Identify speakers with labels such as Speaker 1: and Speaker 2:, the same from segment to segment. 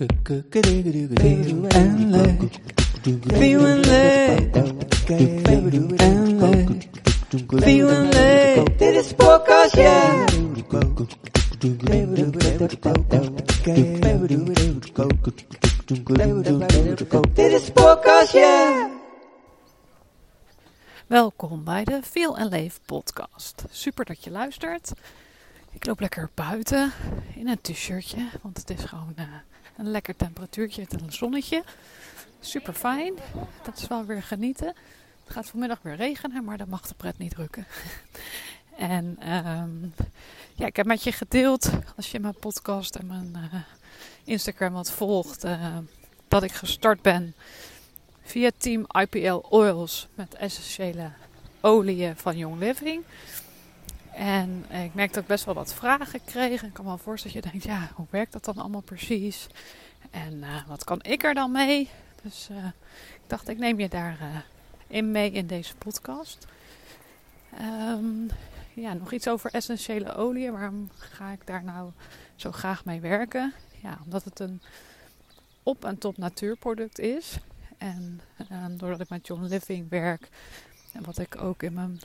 Speaker 1: Veel en leuk. en leuk. Veel en leuk. Dit is podcast, ja. Dit is podcast, ja.
Speaker 2: Welkom bij de Feel en Leef podcast. Super dat je luistert. Ik loop lekker buiten in een t-shirtje, want het is gewoon uh, een lekker temperatuurtje en een zonnetje. Super fijn. Dat is wel weer genieten. Het gaat vanmiddag weer regenen, maar dat mag de pret niet drukken. en um, ja, ik heb met je gedeeld, als je mijn podcast en mijn uh, Instagram wat volgt, uh, dat ik gestart ben via Team IPL Oils met essentiële oliën van Young Living. En ik merkte dat ik best wel wat vragen kreeg. Ik kan me wel voorstellen dat je denkt, ja, hoe werkt dat dan allemaal precies? En uh, wat kan ik er dan mee? Dus uh, ik dacht, ik neem je daar uh, in mee in deze podcast. Um, ja, nog iets over essentiële oliën. Waarom ga ik daar nou zo graag mee werken? Ja, omdat het een op- en top natuurproduct is. En doordat ik met John Living werk en wat ik ook in mijn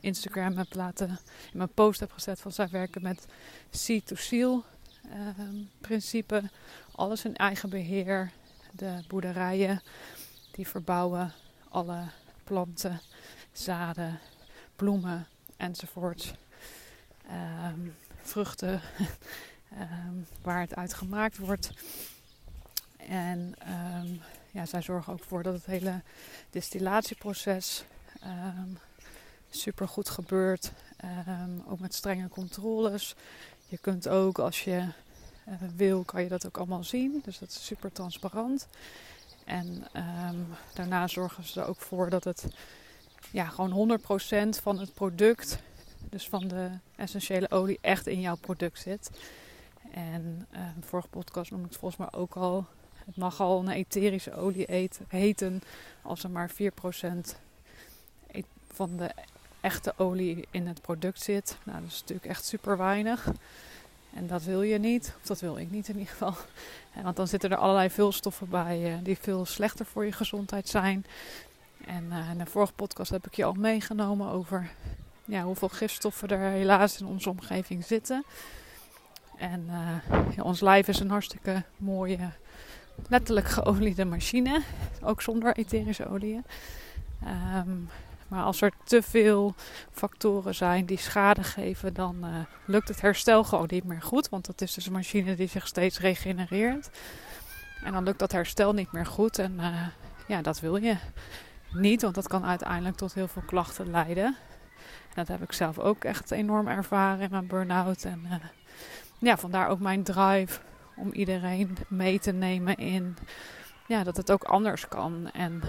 Speaker 2: Instagram heb laten, in mijn post heb gezet van zij werken met seed to seal um, principe. Alles in eigen beheer. De boerderijen die verbouwen alle planten, zaden, bloemen enzovoort. Um, vruchten um, waar het uit gemaakt wordt. En ja, zij zorgen ook voor dat het hele distillatieproces super goed gebeurt. Um, ook met strenge controles. Je kunt ook als je uh, wil, kan je dat ook allemaal zien. Dus dat is super transparant. En daarna zorgen ze er ook voor dat het ja, gewoon 100% van het product, dus van de essentiële olie, echt in jouw product zit. En de vorige podcast noemde ik het volgens mij ook al. Het mag al een etherische olie eten, heten als er maar 4% e-, van de echte olie in het product zit. Nou, dat is natuurlijk echt super weinig. En dat wil je niet, of dat wil ik niet in ieder geval. Want dan zitten er allerlei vulstoffen bij uh, die veel slechter voor je gezondheid zijn. En uh, in de vorige podcast heb ik je al meegenomen over ja, hoeveel gifstoffen er helaas in onze omgeving zitten. En ja, ons lijf is een hartstikke mooie, letterlijk geoliede machine. Ook zonder etherische oliën. Um, maar als er te veel factoren zijn die schade geven, dan uh, lukt het herstel gewoon niet meer goed. Want dat is dus een machine die zich steeds regenereert. En dan lukt dat herstel niet meer goed. En uh, ja, dat wil je niet, want dat kan uiteindelijk tot heel veel klachten leiden. En dat heb ik zelf ook echt enorm ervaren in mijn burn-out. En uh, ja, vandaar ook mijn drive om iedereen mee te nemen in ja, dat het ook anders kan. En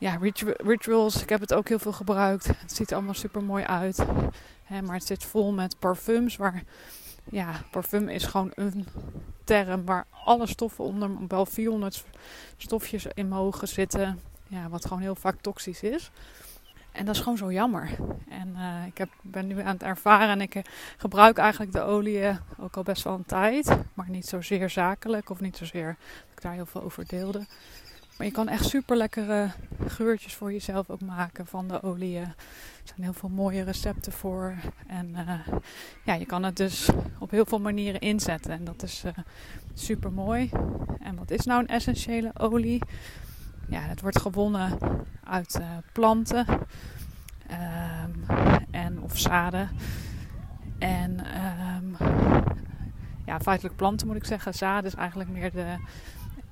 Speaker 2: ja, rituals, ik heb het ook heel veel gebruikt. Het ziet er allemaal super mooi uit. Hè, maar het zit vol met parfums. Waar, ja, parfum is gewoon een term waar alle stoffen onder, wel 400 stofjes in mogen zitten. Ja, wat gewoon heel vaak toxisch is. En dat is gewoon zo jammer. En uh, ik heb, ben nu aan het ervaren en ik uh, gebruik eigenlijk de olie ook al best wel een tijd. Maar niet zozeer zakelijk of niet zozeer dat ik daar heel veel over deelde. Maar je kan echt super lekkere geurtjes voor jezelf ook maken van de olie. Er zijn heel veel mooie recepten voor. En uh, ja, je kan het dus op heel veel manieren inzetten. En dat is uh, super mooi. En wat is nou een essentiële olie? Ja, het wordt gewonnen uit uh, planten um, en of zaden. En um, ja, feitelijk planten moet ik zeggen. Zaden is eigenlijk meer de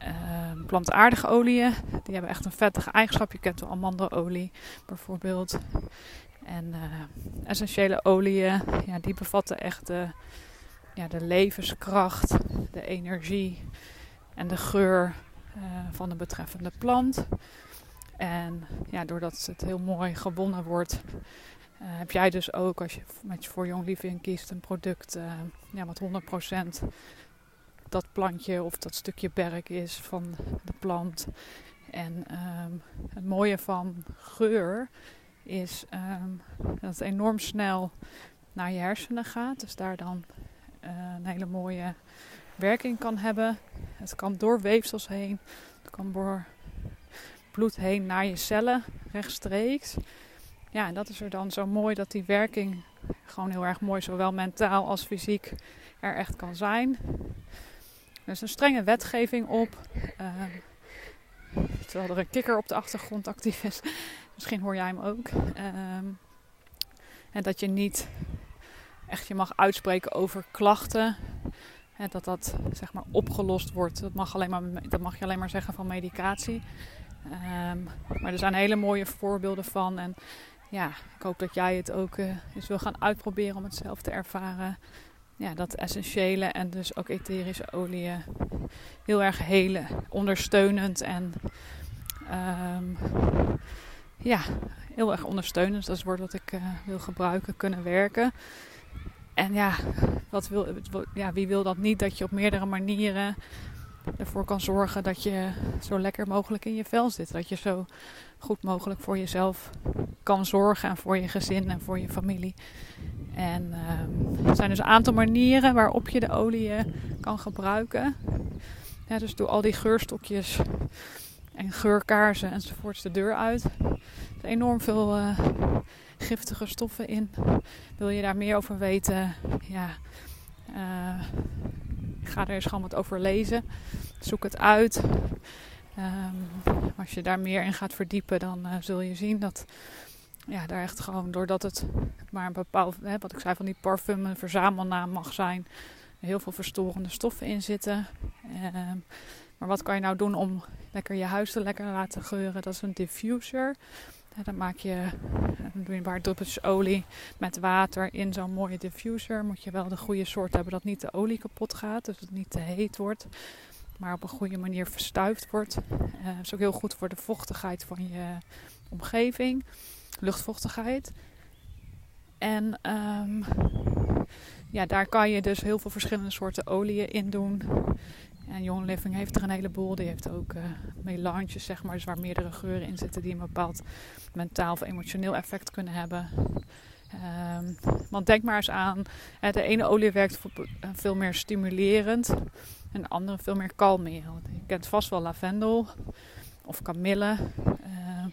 Speaker 2: uh, plantaardige oliën. Die hebben echt een vettige eigenschap. Je kent wel amandelolie bijvoorbeeld. En uh, essentiële oliën, ja, die bevatten echt de, ja, de levenskracht, de energie en de geur uh, van de betreffende plant. En ja, doordat het heel mooi gewonnen wordt, uh, heb jij dus ook, als je met je voor Young kiest, een product ja, wat 100% dat plantje of dat stukje berk is van de plant. En um, het mooie van geur is um, dat het enorm snel naar je hersenen gaat. Dus daar dan uh, een hele mooie werking kan hebben. Het kan door weefsels heen, het kan door bloed heen naar je cellen rechtstreeks. Ja, en dat is er dan zo mooi dat die werking gewoon heel erg mooi, zowel mentaal als fysiek, er echt kan zijn. Er is een strenge wetgeving op. Ehm, terwijl er een kikker op de achtergrond actief is. Misschien hoor jij hem ook. Ehm, en dat je niet echt je mag uitspreken over klachten. En dat dat zeg maar opgelost wordt. Dat mag, alleen maar, dat mag je alleen maar zeggen van medicatie. Ehm, maar er zijn hele mooie voorbeelden van. En ja, ik hoop dat jij het ook uh, eens wil gaan uitproberen om het zelf te ervaren. Ja, dat essentiële en dus ook etherische oliën heel erg helen, ondersteunend en um, ja, heel erg ondersteunend. Dat is het woord wat ik uh, wil gebruiken, kunnen werken. En ja, wat wil, ja, wie wil dat niet? Dat je op meerdere manieren ervoor kan zorgen dat je zo lekker mogelijk in je vel zit. Dat je zo goed mogelijk voor jezelf kan zorgen en voor je gezin en voor je familie. En uh, er zijn dus een aantal manieren waarop je de olie kan gebruiken. Ja, dus doe al die geurstokjes en geurkaarsen enzovoorts de deur uit. Er zijn enorm veel uh, giftige stoffen in. Wil je daar meer over weten? Ja, uh, ga er eens gewoon wat over lezen. Zoek het uit. Um, als je daar meer in gaat verdiepen, dan zul je zien dat ja, daar echt gewoon doordat het maar een bepaald, hè, wat ik zei van die parfum, een verzamelnaam mag zijn, heel veel verstorende stoffen in zitten. Um, maar wat kan je nou doen om lekker je huis te lekker laten geuren? Dat is een diffuser. dan maak je, dan doe je een paar druppeltjes olie met water in zo'n mooie diffuser. Moet je wel de goede soort hebben dat niet de olie kapot gaat, dus het niet te heet wordt. Maar op een goede manier verstuifd wordt. Uh, is ook heel goed voor de vochtigheid van je omgeving, luchtvochtigheid. En um, ja, daar kan je dus heel veel verschillende soorten oliën in doen. En Young Living heeft er een heleboel. Die heeft ook uh, melanges, zeg maar, dus waar meerdere geuren in zitten die een bepaald mentaal of emotioneel effect kunnen hebben. Um, want denk maar eens aan, de ene olie werkt eh, veel meer stimulerend en de andere veel meer kalmerend. Je kent vast wel lavendel of kamille. Uh,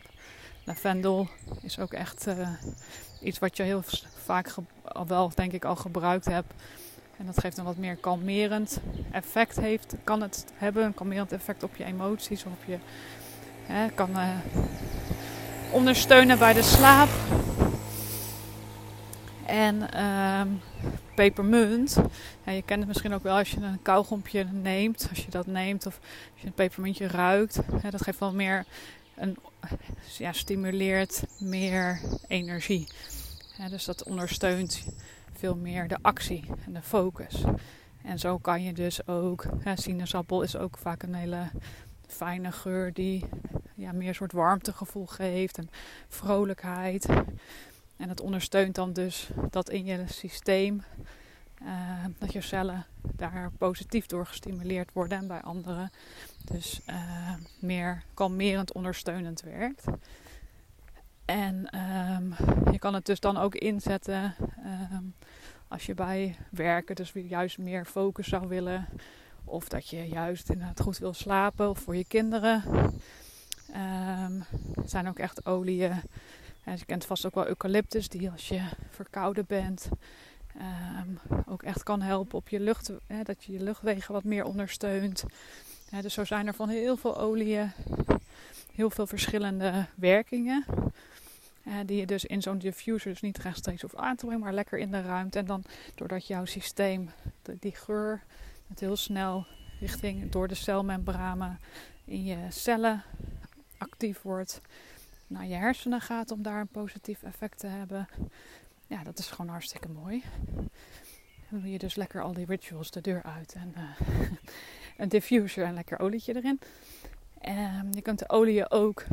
Speaker 2: lavendel is ook echt uh, iets wat je heel vaak al wel, denk ik, al gebruikt hebt en dat geeft een wat meer kalmerend effect. Heeft, kan het hebben, een kalmerend effect op je emoties of op je. Hè, kan uh, ondersteunen bij de slaap. En um, pepermunt. Je kent het misschien ook wel als je een kauwgompje neemt. Als je dat neemt of als je een pepermuntje ruikt. Hè, dat geeft wel meer een, ja, stimuleert meer energie. dus dat ondersteunt veel meer de actie en de focus. En zo kan je dus ook, ja, sinaasappel is ook vaak een hele fijne geur die ja, meer soort warmtegevoel geeft en vrolijkheid. En dat ondersteunt dan dus dat in je systeem, uh, dat je cellen daar positief door gestimuleerd worden en bij anderen dus uh, meer kalmerend ondersteunend werkt. En um, je kan het dus dan ook inzetten um, als je bij werken dus juist meer focus zou willen. Of dat je juist inderdaad goed wil slapen of voor je kinderen. Um, er zijn ook echt oliën. En je kent vast ook wel eucalyptus, die als je verkouden bent, um, ook echt kan helpen op je lucht. Hè, dat je je luchtwegen wat meer ondersteunt. Dus zo zijn er van heel veel oliën heel veel verschillende werkingen. Uh, die je dus in zo'n diffuser dus niet rechtstreeks hoeft aan te brengen, maar lekker in de ruimte. En dan doordat jouw systeem die geur heel snel richting door de celmembranen in je cellen actief wordt, naar je hersenen gaat om daar een positief effect te hebben. Ja, dat is gewoon hartstikke mooi. Dan doe je dus lekker al die rituals de deur uit en uh, een diffuser en lekker olietje erin. En je kunt de olie ook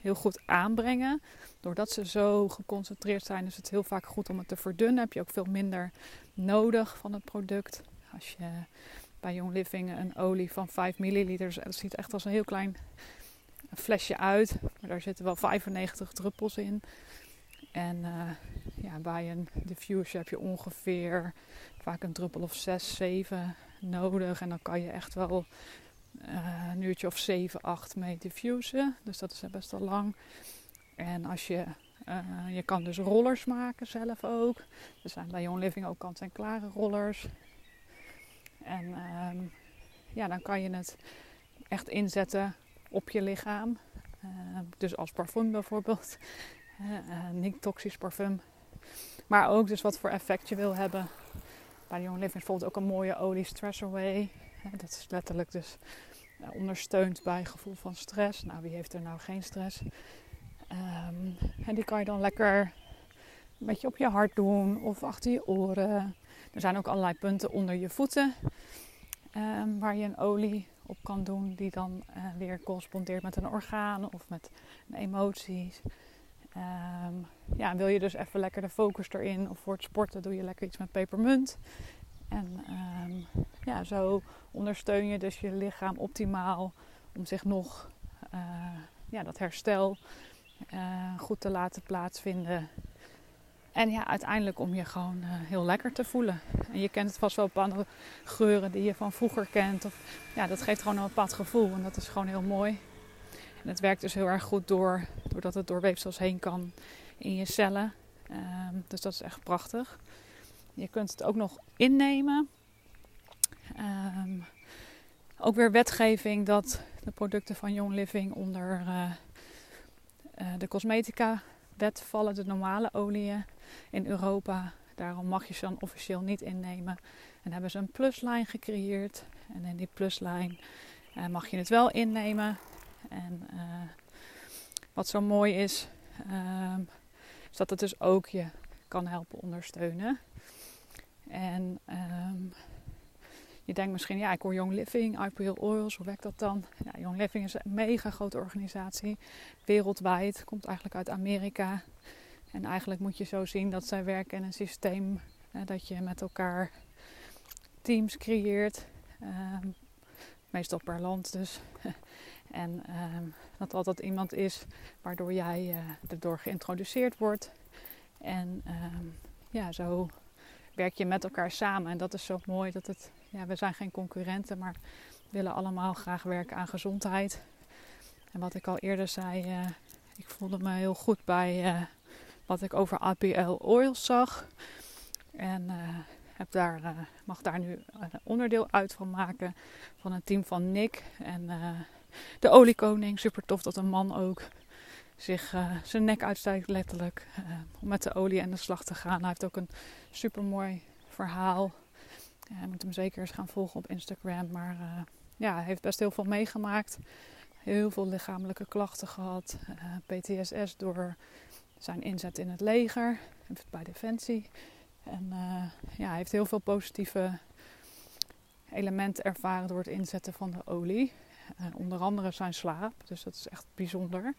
Speaker 2: heel goed aanbrengen. Doordat ze zo geconcentreerd zijn, is het heel vaak goed om het te verdunnen. Heb je ook veel minder nodig van het product. Als je bij Young Living een olie van 5 milliliter, dat ziet echt als een heel klein flesje uit. Maar daar zitten wel 95 druppels in. En uh, ja, bij een diffuser heb je ongeveer vaak een druppel of 6, 7 nodig. En dan kan je echt wel uh, een uurtje of 7, 8 mee diffusen. Dus dat is best wel lang. En als je, uh, je kan dus rollers maken zelf ook. Er zijn bij Young Living ook kant-en-klare rollers. En um, ja, dan kan je het echt inzetten op je lichaam. Uh, dus als parfum bijvoorbeeld. Niet toxisch parfum. Maar ook dus wat voor effect je wil hebben. Bij Young Living is ook een mooie olie Stress Away. Dat is letterlijk dus ondersteunt bij gevoel van stress. Nou, wie heeft er nou geen stress? Um, en die kan je dan lekker een beetje op je hart doen of achter je oren. Er zijn ook allerlei punten onder je voeten um, waar je een olie op kan doen, die dan weer correspondeert met een orgaan of met emoties. Um, ja, wil je dus even lekker de focus erin of voor het sporten doe je lekker iets met pepermunt. En um, ja, zo ondersteun je dus je lichaam optimaal om zich nog uh, ja, dat herstel uh, goed te laten plaatsvinden. En ja, uiteindelijk om je gewoon uh, heel lekker te voelen. En je kent het vast wel andere geuren die je van vroeger kent. Of, ja, dat geeft gewoon een bepaald gevoel en dat is gewoon heel mooi. Het werkt dus heel erg goed door, doordat het door weefsels heen kan in je cellen. Um, dus dat is echt prachtig. Je kunt het ook nog innemen. Um, ook weer wetgeving dat de producten van Young Living onder uh, uh, de cosmetica wet vallen, de normale oliën in Europa. Daarom mag je ze dan officieel niet innemen. En hebben ze een pluslijn gecreëerd. En in die pluslijn uh, mag je het wel innemen. En wat zo mooi is, ehm, is dat het dus ook je kan helpen ondersteunen. En um, je denkt misschien, ja, ik hoor Young Living, IPL Oils, hoe werkt dat dan? Young Living is een mega grote organisatie, wereldwijd, komt eigenlijk uit Amerika. En eigenlijk moet je zo zien dat zij werken in een systeem eh, dat je met elkaar teams creëert. Um, meestal per land dus. en um, dat altijd iemand is waardoor jij uh, erdoor geïntroduceerd wordt. En um, ja, zo werk je met elkaar samen. En dat is zo mooi dat het, ja, we zijn geen concurrenten, maar willen allemaal graag werken aan gezondheid. En wat ik al eerder zei, uh, ik voelde me heel goed bij uh, wat ik over APL Oils zag. En heb daar, mag daar nu een onderdeel uit van maken van een team van Nick. En de oliekoning, super tof dat een man ook zich uh, zijn nek uitsteekt, letterlijk. Uh, om met de olie aan de slag te gaan. Hij heeft ook een super mooi verhaal. Je moet hem zeker eens gaan volgen op Instagram. Maar uh, ja, hij heeft best heel veel meegemaakt. Heel veel lichamelijke klachten gehad. PTSS door zijn inzet in het leger. Bij Defensie. En ja, hij heeft heel veel positieve elementen ervaren door het inzetten van de olie. Onder andere zijn slaap. Dus dat is echt bijzonder.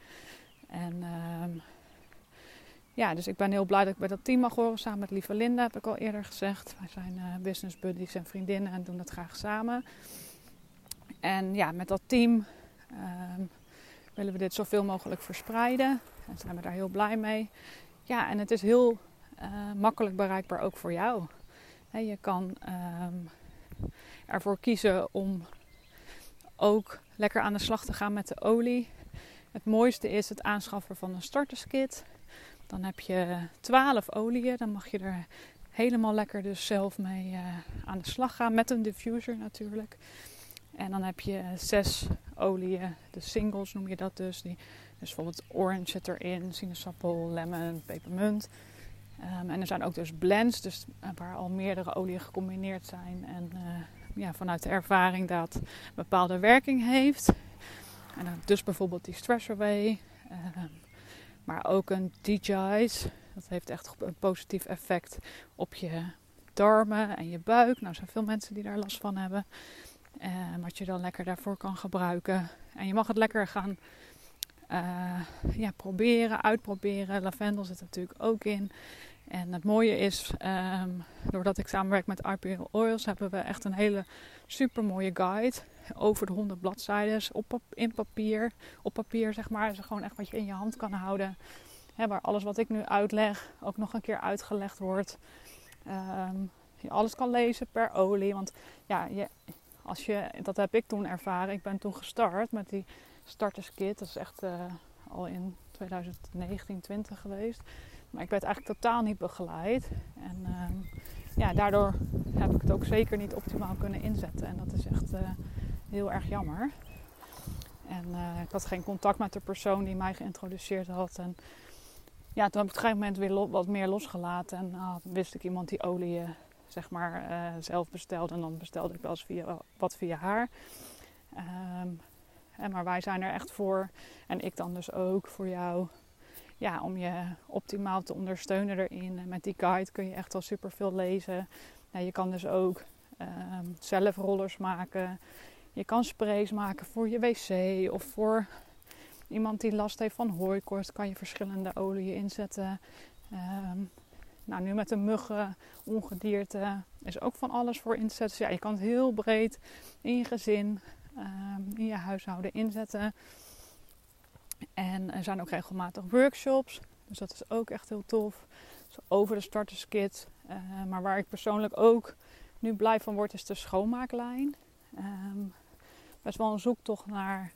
Speaker 2: En um, ja, dus ik ben heel blij dat ik bij dat team mag horen. Samen met lieve Linda, heb ik al eerder gezegd. Wij zijn uh, business buddies en vriendinnen en doen dat graag samen. En ja, met dat team um, willen we dit zoveel mogelijk verspreiden. En zijn we daar heel blij mee. Ja, en het is heel uh, makkelijk bereikbaar ook voor jou. He, je kan um, ervoor kiezen om ook lekker aan de slag te gaan met de olie. Het mooiste is het aanschaffen van een starterskit. Dan heb je 12 oliën. Dan mag je er helemaal lekker dus zelf mee uh, aan de slag gaan. Met een diffuser natuurlijk. En dan heb je zes oliën. De singles noem je dat dus. Die, dus bijvoorbeeld orange zit erin. Sinaasappel, lemon, pepermunt. Um, en er zijn ook dus blends. Dus uh, waar al meerdere oliën gecombineerd zijn. En uh, ja, vanuit de ervaring dat bepaalde werking heeft. En dus bijvoorbeeld die Stress Away. Uh, maar ook een DJ's. Dat heeft echt een positief effect op je darmen en je buik. Nou, zijn veel mensen die daar last van hebben. Uh, wat je dan lekker daarvoor kan gebruiken. En je mag het lekker gaan uh, ja, proberen, uitproberen. Lavendel zit er natuurlijk ook in. En het mooie is, um, doordat ik samenwerk met IPL Oils, hebben we echt een hele super mooie guide. Over de 100 bladzijden op, in papier. Op papier, zeg maar. Dus gewoon echt wat je in je hand kan houden. waar alles wat ik nu uitleg ook nog een keer uitgelegd wordt. Um, je alles kan lezen per olie. Want ja, je, als je, dat heb ik toen ervaren. Ik ben toen gestart met die starterskit. Dat is echt uh, al in 2019, 20 geweest. Maar ik werd eigenlijk totaal niet begeleid. En uh, ja, daardoor heb ik het ook zeker niet optimaal kunnen inzetten. En dat is echt uh, heel erg jammer. En uh, ik had geen contact met de persoon die mij geïntroduceerd had. En ja, toen heb ik op een gegeven moment weer wat meer losgelaten. En uh, wist ik iemand die olie zeg maar zelf bestelde. En dan bestelde ik wel eens via, wat via haar. Um, en maar wij zijn er echt voor. En ik dan dus ook voor jou ja, om je optimaal te ondersteunen erin. Met die guide kun je echt al super veel lezen. je kan dus ook ehm, zelf rollers maken. Je kan sprays maken voor je wc of voor iemand die last heeft van hooikoorts. Kan je verschillende oliën inzetten. Ehm, nou, nu met de muggen, ongedierte is ook van alles voor inzetten. Dus ja, je kan het heel breed in je gezin, um, in je huishouden inzetten. En er zijn ook regelmatig workshops. Dus dat is ook echt heel tof. Over de starterskit. Uh, maar waar ik persoonlijk ook nu blij van word, is de schoonmaaklijn. Um, best wel een zoektocht naar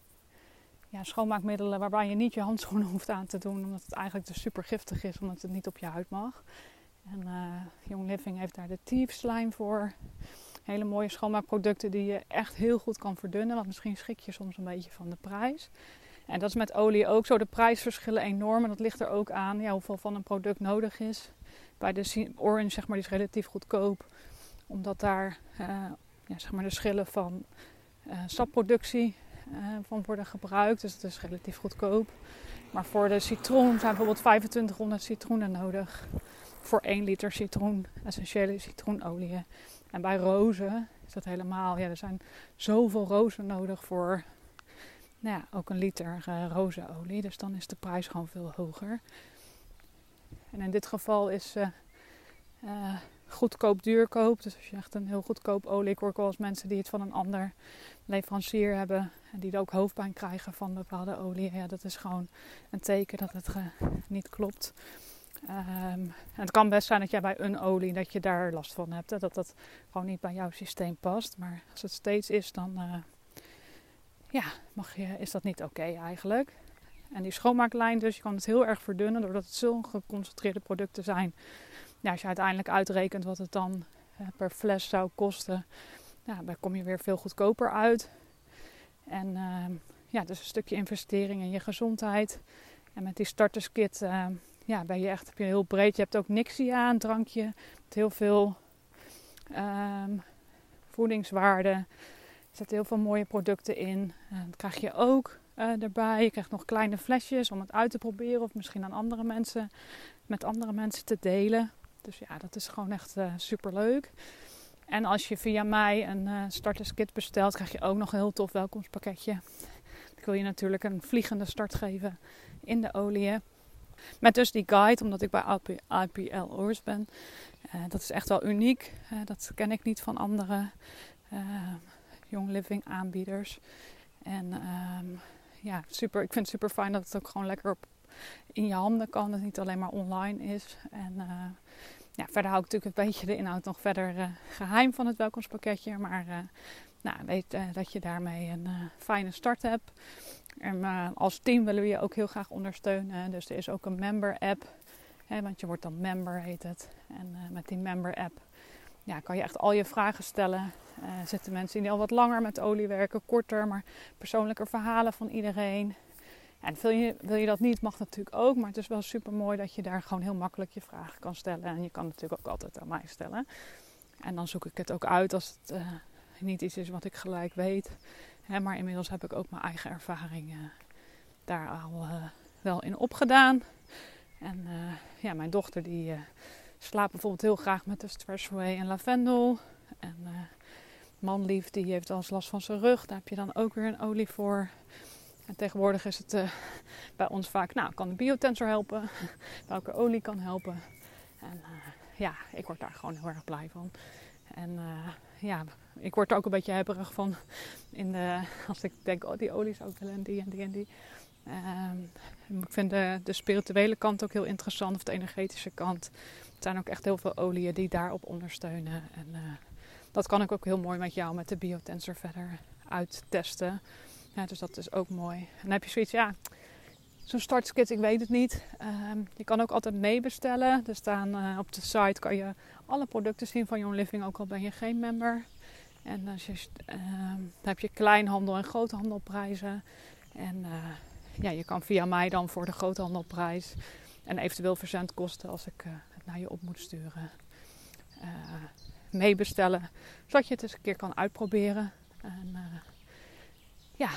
Speaker 2: ja, schoonmaakmiddelen waarbij je niet je handschoenen hoeft aan te doen. Omdat het eigenlijk dus super giftig is, omdat het niet op je huid mag. En uh, Young Living heeft daar de Thieves Slime voor. Hele mooie schoonmaakproducten die je echt heel goed kan verdunnen. Want misschien schrik je soms een beetje van de prijs. En dat is met olie ook zo. De prijsverschillen enorm. En dat ligt er ook aan ja, hoeveel van een product nodig is. Bij de Orange zeg maar, die is relatief goedkoop. Omdat daar uh, ja, zeg maar de schillen van uh, sapproductie uh, van worden gebruikt. Dus het is relatief goedkoop. Maar voor de citroen zijn bijvoorbeeld 2500 citroenen nodig. Voor 1 liter citroen, essentiële citroenolie. En bij rozen is dat helemaal. Ja, er zijn zoveel rozen nodig voor nou ja, ook een liter uh, rozenolie. Dus dan is de prijs gewoon veel hoger. En in dit geval is uh, goedkoop duurkoop. Dus als je echt een heel goedkoop olie... Ik hoor wel eens mensen die het van een ander leverancier hebben... en die er ook hoofdpijn krijgen van bepaalde olie. Ja, dat is gewoon een teken dat het niet klopt. Um, het kan best zijn dat jij bij een olie dat je daar last van hebt. Dat dat gewoon niet bij jouw systeem past. Maar als het steeds is, dan ja, mag je, is dat niet oké eigenlijk. En die schoonmaaklijn dus, je kan het heel erg verdunnen doordat het zo'n geconcentreerde producten zijn. Ja, als je uiteindelijk uitrekent wat het dan per fles zou kosten, ja, dan kom je weer veel goedkoper uit. En uh, ja, dus een stukje investering in je gezondheid. En met die starterskit uh, ja, ben je echt heb je heel breed. Je hebt ook Nixia, een drankje met heel veel um, voedingswaarde. Zitten heel veel mooie producten in. Uh, dat krijg je ook uh, erbij. Je krijgt nog kleine flesjes om het uit te proberen of misschien aan andere mensen, met andere mensen te delen. Dus ja, dat is gewoon echt uh, super leuk. En als je via mij een uh, starterskit bestelt, krijg je ook nog een heel tof welkomstpakketje. Ik wil je natuurlijk een vliegende start geven in de olie. Met dus die guide, omdat ik bij IPL Oors ben. Dat is echt wel uniek. Dat ken ik niet van andere Young Living aanbieders. En um, ja, super, ik vind het super fijn dat het ook gewoon lekker in je handen kan. Dat het niet alleen maar online is. En uh, ja, verder hou ik natuurlijk een beetje de inhoud nog verder uh, geheim van het welkomstpakketje. Maar uh, nou, weet dat je daarmee een fijne start hebt. En als team willen we je ook heel graag ondersteunen. Dus er is ook een member app. Hè, want je wordt dan member heet het. En met die member app ja, kan je echt al je vragen stellen. Uh, zitten mensen die al wat langer met olie werken, korter, maar persoonlijke verhalen van iedereen. En wil je, wil je dat niet, mag natuurlijk ook. Maar het is wel super mooi dat je daar gewoon heel makkelijk je vragen kan stellen. En je kan natuurlijk ook altijd aan mij stellen. En dan zoek ik het ook uit als het uh, niet iets is wat ik gelijk weet. Hè, maar inmiddels heb ik ook mijn eigen ervaringen daar al wel in opgedaan. En ja, mijn dochter die slaapt bijvoorbeeld heel graag met de Stressway en lavendel. En uh, manlief die heeft wel eens last van zijn rug. Daar heb je dan ook weer een olie voor. En tegenwoordig is het uh, bij ons vaak, nou, kan de biotensor helpen? Welke olie kan helpen? En uh, ja, ik word daar gewoon heel erg blij van. En ja, ik word er ook een beetje hebberig van. In de, als ik denk, oh, die olie zou ik willen en die en die en die. Uh, ik vind de, de, spirituele kant ook heel interessant, of de energetische kant zijn ook echt heel veel oliën die daarop ondersteunen. En uh, dat kan ik ook heel mooi met jou met de biotensor verder uittesten. Ja, dus dat is ook mooi. En dan heb je zoiets, ja, zo'n startskit, ik weet het niet. Um, je kan ook altijd meebestellen. Er staan uh, op de site kan je alle producten zien van Young Living, ook al ben je geen member. En als je, uh, dan heb je kleinhandel en groothandelprijzen. En uh, ja, je kan via mij dan voor de groothandelprijs en eventueel verzendkosten als ik naar je op moet sturen meebestellen. Zodat je het eens een keer kan uitproberen. En ja,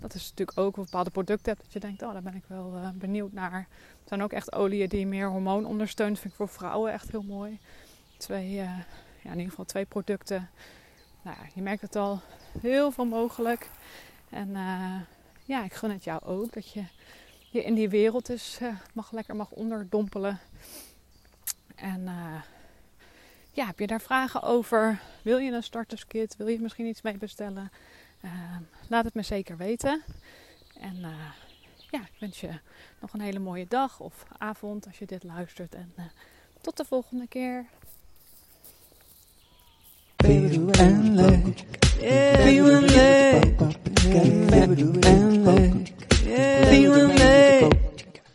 Speaker 2: dat is natuurlijk ook een bepaalde producten hebt dat je denkt, oh, daar ben ik wel uh, benieuwd naar. Er zijn ook echt oliën die meer hormoon ondersteunen. Vind ik voor vrouwen echt heel mooi. Twee, ja, in ieder geval twee producten. Nou, je merkt het al, heel veel mogelijk. En ja, ik gun het jou ook dat je je in die wereld dus mag lekker mag onderdompelen. En ja, heb je daar vragen over? Wil je een starterskit? Wil je misschien iets mee bestellen? Uh, laat het me zeker weten. En uh, ja, ik wens je nog een hele mooie dag of avond als je dit luistert. En uh, tot de volgende keer.